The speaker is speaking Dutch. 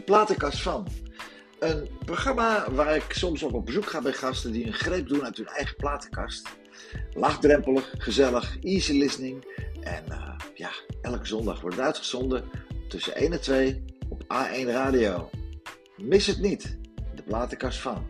De platenkast van. Een programma waar ik soms op op bezoek ga bij gasten die een greep doen uit hun eigen platenkast. Laagdrempelig, gezellig, easy listening. En uh, ja, elke zondag wordt het uitgezonden tussen 1 en 2 op A1 Radio. Mis het niet, de platenkast van.